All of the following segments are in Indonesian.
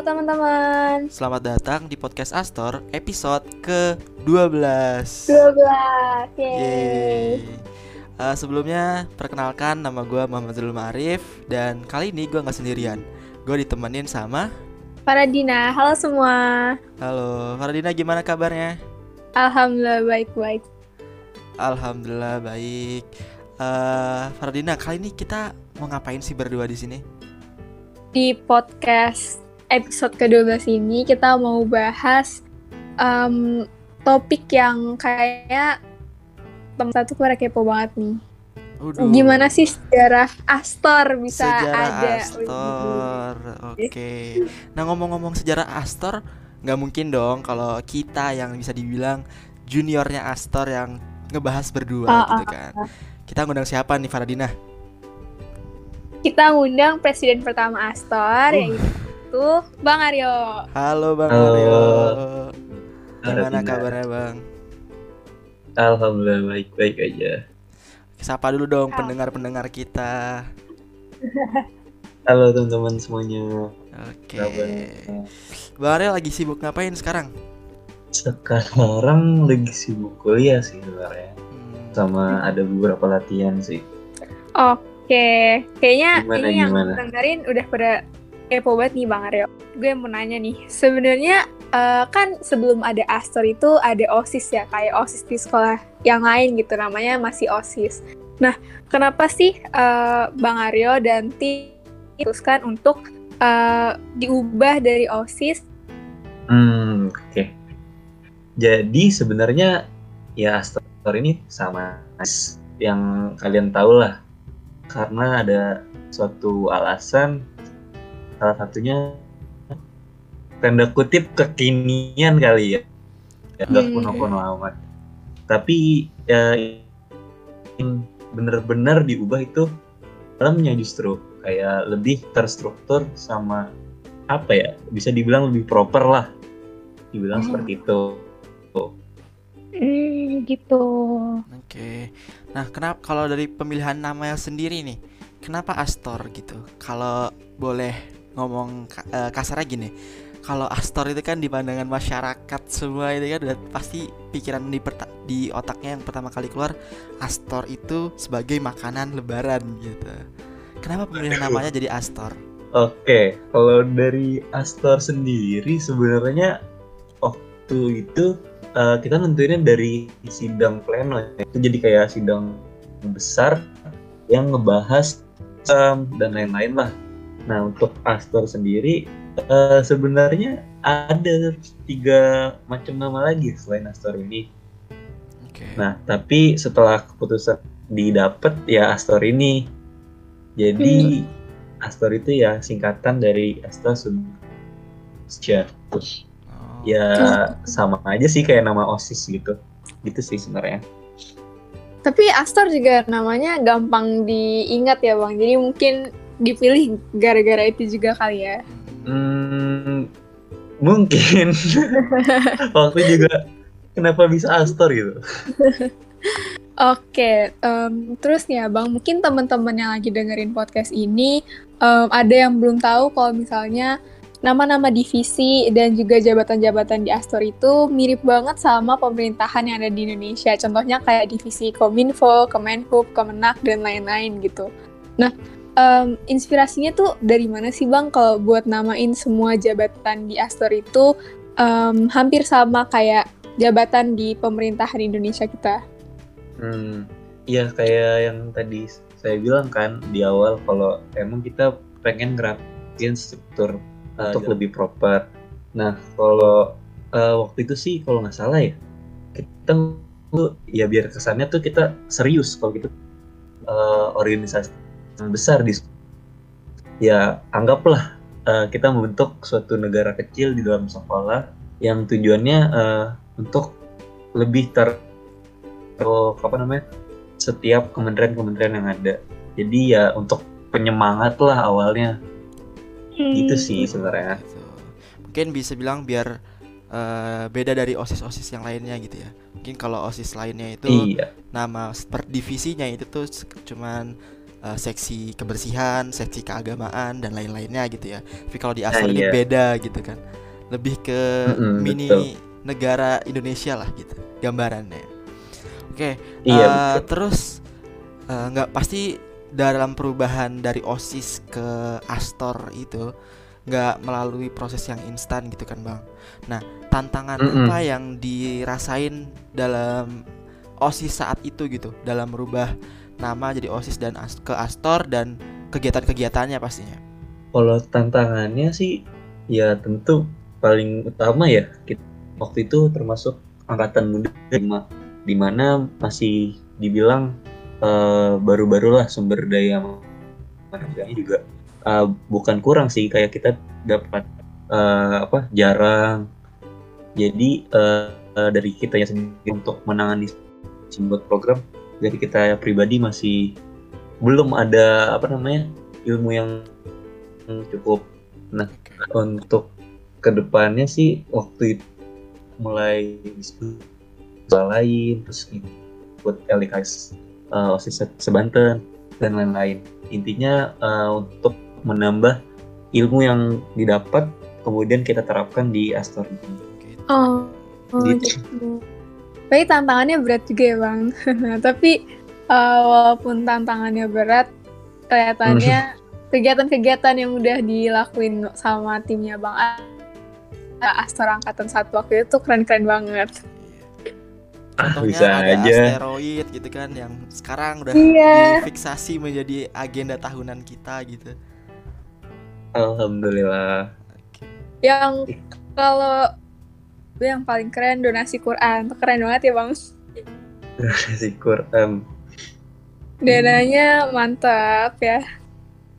Halo teman-teman. Selamat datang di podcast Astor episode ke-12. 12. Yeay. Yeay. Eh, sebelumnya perkenalkan nama gue Muhammad Zulul Ma'arif dan kali ini gue nggak sendirian. Gue ditemenin sama Faradina, halo semua. Halo, Faradina gimana kabarnya? Alhamdulillah baik-baik. Alhamdulillah baik. Eh, Faradina, kali ini kita mau ngapain sih berdua di sini? Di podcast episode ke-12 ini kita mau bahas em, topik yang kayak teman satu pada kepo banget nih. Uduh, Gimana sih sejarah Astor bisa sejarah ada? Astor? Oke. Nah ngomong-ngomong sejarah Astor, nggak mungkin dong kalau kita yang bisa dibilang juniornya Astor yang ngebahas berdua Ah, gitu kan. Kita ngundang siapa nih Faradina? Kita ngundang presiden pertama Astor Uh. yaitu Bang Aryo. Halo Bang Halo. Aryo. Gimana kabarnya Bang? Alhamdulillah baik-baik aja. Sapa dulu dong pendengar-pendengar kita. Halo teman-teman semuanya. Oke. Kabar? Bang Aryo lagi sibuk ngapain sekarang? Sekarang lagi sibuk kuliah sih sebenarnya. Hmm, Sama ada beberapa latihan sih. Oke, kayaknya Gimana, ini yang gimana? dengerin udah pada kepo banget nih Bang Aryo. Gue mau nanya nih, sebenarnya eh, kan sebelum ada Astor itu ada OSIS ya, kayak OSIS di sekolah yang lain gitu, namanya masih OSIS. Nah, kenapa sih eh, Bang Aryo dan tim memutuskan untuk eh, diubah dari OSIS? Hmm, oke. Jadi sebenarnya ya Astor ini sama yang kalian tahu lah. Karena ada suatu alasan salah satunya tanda kutip kekinian kali ya. Ya, Nggak Hmm. kuno-kuno amat. Tapi ya yang bener-bener diubah itu dalamnya justru kayak lebih terstruktur sama apa ya bisa dibilang lebih proper lah dibilang Hmm. seperti itu Hmm, gitu. Oke. Nah, kenapa kalau dari pemilihan namanya sendiri nih, kenapa Astor gitu? Kalau boleh ngomong eh, kasarnya gini, kalau Astor itu kan di pandangan masyarakat semua itu kan udah pasti pikiran di di otaknya yang pertama kali keluar Astor itu sebagai makanan lebaran gitu. Kenapa pemilihan namanya jadi Astor? Oke, kalau dari Astor sendiri sebenarnya waktu itu eh, kita nentuinnya dari sidang pleno ya. Itu jadi kayak sidang besar yang ngebahas em, dan lain-lain lah. Nah, untuk Astor sendiri eh, sebenarnya ada tiga macam nama lagi selain Astor ini. Oke. Nah, tapi setelah keputusan didapat ya Astor ini. Jadi Astor itu ya singkatan dari Astor Substia. Oh. Ya sama aja sih kayak nama OSIS gitu. Gitu sih sebenarnya. Tapi Astor juga namanya gampang diingat ya Bang. Jadi mungkin dipilih gara-gara itu juga kali ya. Hmm, mungkin waktu juga kenapa bisa Astor gitu. Oke, em, terus nih Bang, mungkin teman-teman yang lagi dengerin podcast ini em, ada yang belum tahu kalau misalnya nama-nama divisi dan juga jabatan-jabatan di Astor itu mirip banget sama pemerintahan yang ada di Indonesia. Contohnya kayak divisi Kominfo, Kemenhub, Kemenak, dan lain-lain gitu. Nah, em, inspirasinya tuh dari mana sih Bang kalau buat namain semua jabatan di Astor itu em, hampir sama kayak jabatan di pemerintahan Indonesia kita? Hmm, iya kayak yang tadi saya bilang kan di awal kalau emang kita pengen ngerapin struktur uh, untuk lebih proper. Nah kalau uh, waktu itu sih kalau nggak salah ya kita tuh ya biar kesannya tuh kita serius kalau gitu uh, organisasi besar di ya anggaplah uh, kita membentuk suatu negara kecil di dalam sekolah yang tujuannya uh, untuk lebih ter apa namanya setiap kementerian-kementerian yang ada. Jadi ya untuk penyemangat lah awalnya gitu sih sebenarnya. Mungkin bisa bilang biar eh, beda dari osis-osis yang lainnya gitu ya. Mungkin kalau osis lainnya itu Iya. nama per divisinya itu tuh cuman uh, seksi kebersihan, seksi keagamaan dan lain-lainnya gitu ya. Tapi kalau di Astor Nah, ini iya. beda gitu kan. Lebih ke Mm-mm, mini betul. negara Indonesia lah gitu gambarannya. Oke, Iya, uh, betul. terus uh, nggak pasti dalam perubahan dari OSIS ke Astor itu nggak melalui proses yang instan gitu kan bang. Nah tantangan Mm-mm. apa yang dirasain dalam OSIS saat itu gitu dalam merubah nama jadi OSIS dan ke Astor dan kegiatan-kegiatannya pastinya. Kalau tantangannya sih ya tentu paling utama ya kita, waktu itu termasuk angkatan muda di mana masih dibilang eh, baru-barulah sumber daya manusianya juga eh, bukan kurang sih kayak kita dapat eh, apa jarang jadi eh, dari kita sendiri untuk menangani sebuah program dari kita pribadi masih belum ada apa namanya ilmu yang cukup untuk ke depannya sih waktu itu mulai diskusi lain terus buat LKS uh, OSIS Se- sebanten dan lain-lain intinya uh, untuk menambah ilmu yang didapat kemudian kita terapkan di Astor ini. Oh, oh Gitu. gitu. Tapi tantangannya berat juga ya bang. Tapi uh, walaupun tantangannya berat, kelihatannya kegiatan-kegiatan yang udah dilakuin sama timnya bang A- Astor Angkatan satu waktu itu keren-keren banget. Ah, Contohnya bisa ada aja. asteroid gitu kan yang sekarang udah Iya. difiksasi menjadi agenda tahunan kita gitu. Alhamdulillah. Yang kalau yang paling keren donasi Quran, keren banget ya bang. Si Quran. Dananya mantap ya.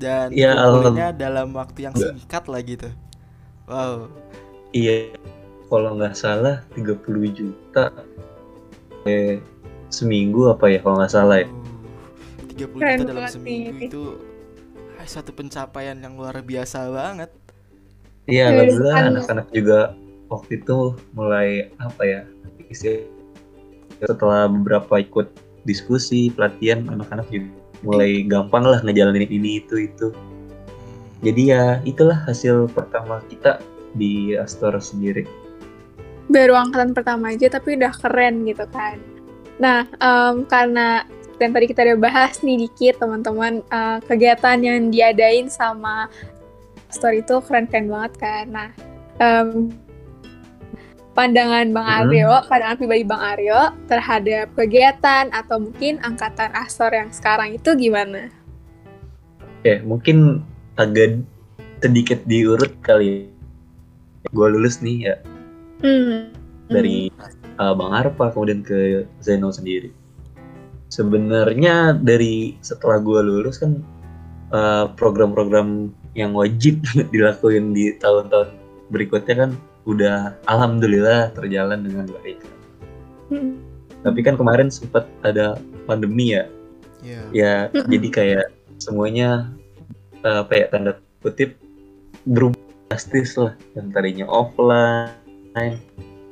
Dan Ya, kumpulinnya dalam waktu yang singkat lah gitu. Wow. Iya, kalau nggak salah 30 juta eh, seminggu apa ya kalau nggak salah ya. Uh, 30 Keren juta dalam banget seminggu nih. itu satu pencapaian yang luar biasa banget. Iya, Iya, alhamdulillah kan. anak-anak juga waktu itu mulai apa ya setelah beberapa ikut diskusi pelatihan anak-anak juga mulai gampang lah ngejalanin ini itu itu. Jadi ya itulah hasil pertama kita di Astor sendiri. baru angkatan pertama aja tapi udah keren gitu kan. Nah, em, karena yang tadi kita udah bahas nih dikit teman-teman eh, kegiatan yang diadain sama story itu keren-keren banget kan. Nah, em, pandangan Bang Mhm. Aryo, pandangan pribadi Bang Aryo terhadap kegiatan atau mungkin angkatan Astor yang sekarang itu gimana? Oke, mungkin agak sedikit diurut kali. Gue lulus nih ya Hmm. dari uh, Bang Arpa kemudian ke Zeno sendiri. Sebenarnya dari setelah gue lulus kan uh, program-program yang wajib dilakuin di tahun-tahun berikutnya kan udah alhamdulillah terjalan dengan baik. Hmm. Tapi kan kemarin sempat ada pandemi ya, Iya. ya Mm-mm. jadi kayak semuanya uh, apa ya tanda kutip berubah drastis lah yang tadinya offline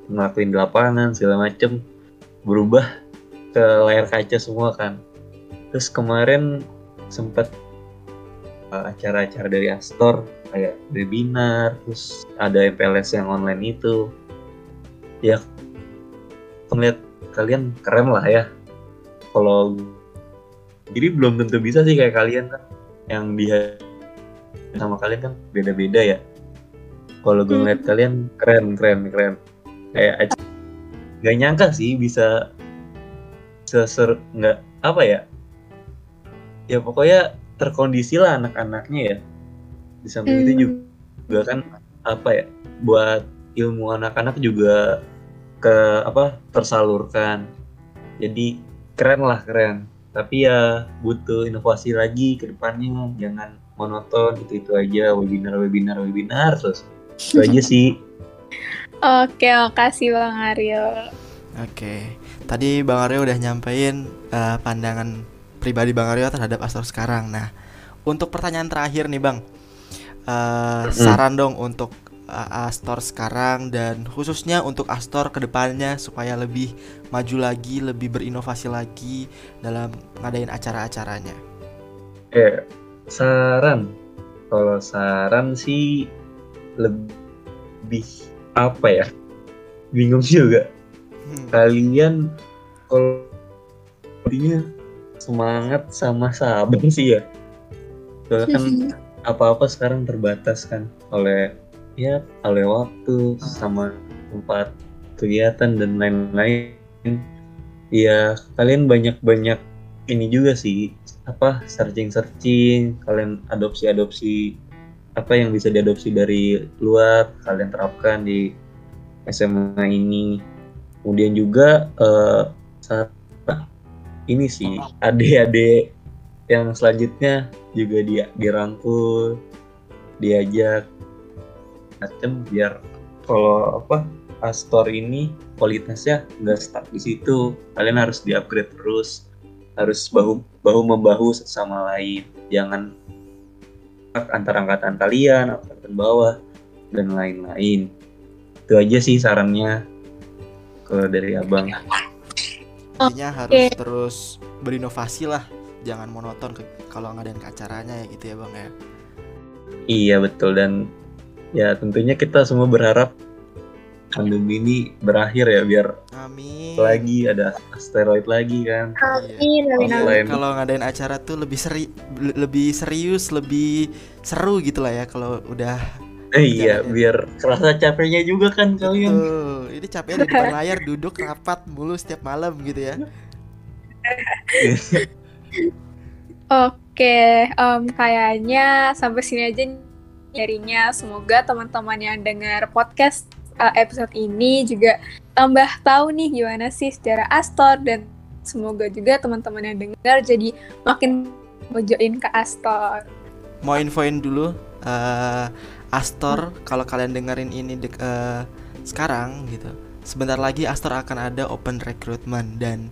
ngelakuin di lapangan segala macem berubah ke layar kaca semua kan terus kemarin sempat uh, acara-acara dari Astor kayak webinar terus ada MPLS yang online itu. Ya melihat kalian keren lah ya. Kalau jadi belum tentu bisa sih kayak kalian kan. Yang dia sama kalian kan beda-beda ya. Kalau gue ngeliat kalian keren keren keren. Kayak aja- nggak nyangka sih bisa seser nggak apa ya? Ya pokoknya terkondisi lah anak-anaknya ya di samping itu Hmm. juga, juga kan apa ya buat ilmu anak-anak juga ke apa tersalurkan jadi keren lah keren tapi ya butuh inovasi lagi ke depannya jangan monoton itu itu aja webinar webinar webinar terus itu aja sih Oke, makasih Bang Aryo. Oke. Tadi Bang Aryo udah nyampein eh, pandangan pribadi Bang Aryo terhadap Astor sekarang. Nah, untuk pertanyaan terakhir nih Bang, Eh, saran dong untuk eh, Astor sekarang dan khususnya untuk Astor ke depannya supaya lebih maju lagi, lebih berinovasi lagi dalam ngadain acara-acaranya. eh saran kalau saran sih lebih apa ya bingung juga Hmm. kalian kalau intinya semangat sama sabar sih ya. Soalnya kan apa-apa sekarang terbatas kan. Oleh ya oleh waktu sama tempat kegiatan dan lain-lain. Ya kalian banyak-banyak ini juga sih. Apa searching-searching kalian adopsi-adopsi apa yang bisa diadopsi dari luar kalian terapkan di SMA ini. Kemudian juga eh, saat ini sih adik-adik yang selanjutnya juga dia dirangkul diajak macam biar kalau apa Astor ini kualitasnya nggak stuck di situ. Kalian harus diupgrade terus harus bahu bahu membahu sama lain. Jangan antara angkatan kalian angkatan bawah dan lain-lain. Itu aja sih sarannya kalau dari abang Intinya harus Oke. terus berinovasi lah. Jangan monoton ke, kalau ngadain ke acaranya ya gitu ya bang ya. Iya betul. Dan ya tentunya kita semua berharap pandemi ini berakhir ya biar amin. lagi ada asteroid lagi kan. Amin, amin, kalau ngadain acara tuh lebih seri le- lebih serius lebih seru gitu lah ya kalau udah eh iya ya. biar kerasa capeknya juga kan kalian Betul. ini capeknya di depan layar duduk rapat mulu setiap malam gitu ya Oke, em, kayaknya sampai sini aja nyarinya. Semoga teman-teman yang dengar podcast eh, episode ini juga tambah tahu nih gimana sih secara Astor dan semoga juga teman-teman yang dengar jadi makin mau join ke Astor. mau infoin dulu eh, Astor kalau kalian dengerin ini dek- eh, sekarang gitu sebentar lagi Astor akan ada open recruitment dan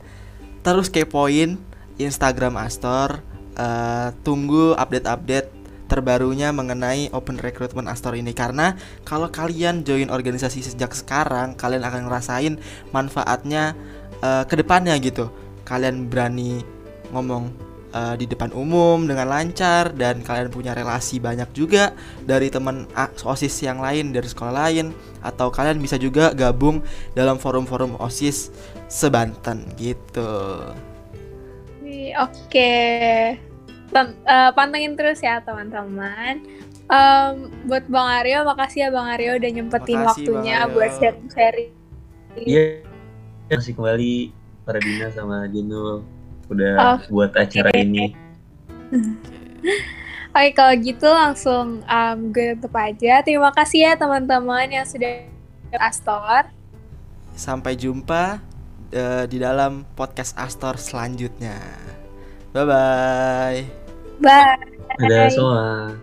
terus kepoin Instagram Astor eh, tunggu update-update terbarunya mengenai open recruitment Astor ini. Karena kalau kalian join organisasi sejak sekarang kalian akan ngerasain manfaatnya eh, ke depannya gitu. Kalian berani ngomong eh, di depan umum dengan lancar dan kalian punya relasi banyak juga dari teman OSIS yang lain dari sekolah lain atau kalian bisa juga gabung dalam forum-forum OSIS sebanten gitu. Oke, eh, pantengin terus ya teman-teman. Em, buat Bang Aryo, makasih ya Bang Aryo udah nyempetin Makasih, waktunya buat sharing-sharing. iya masih kembali para Dina sama Jeno udah buat acara ini Oke, kalau gitu langsung em, gue tutup aja. Terima kasih ya teman-teman yang sudah Astor. Sampai jumpa eh, di dalam podcast Astor selanjutnya. Bye bye. Bye. ada semua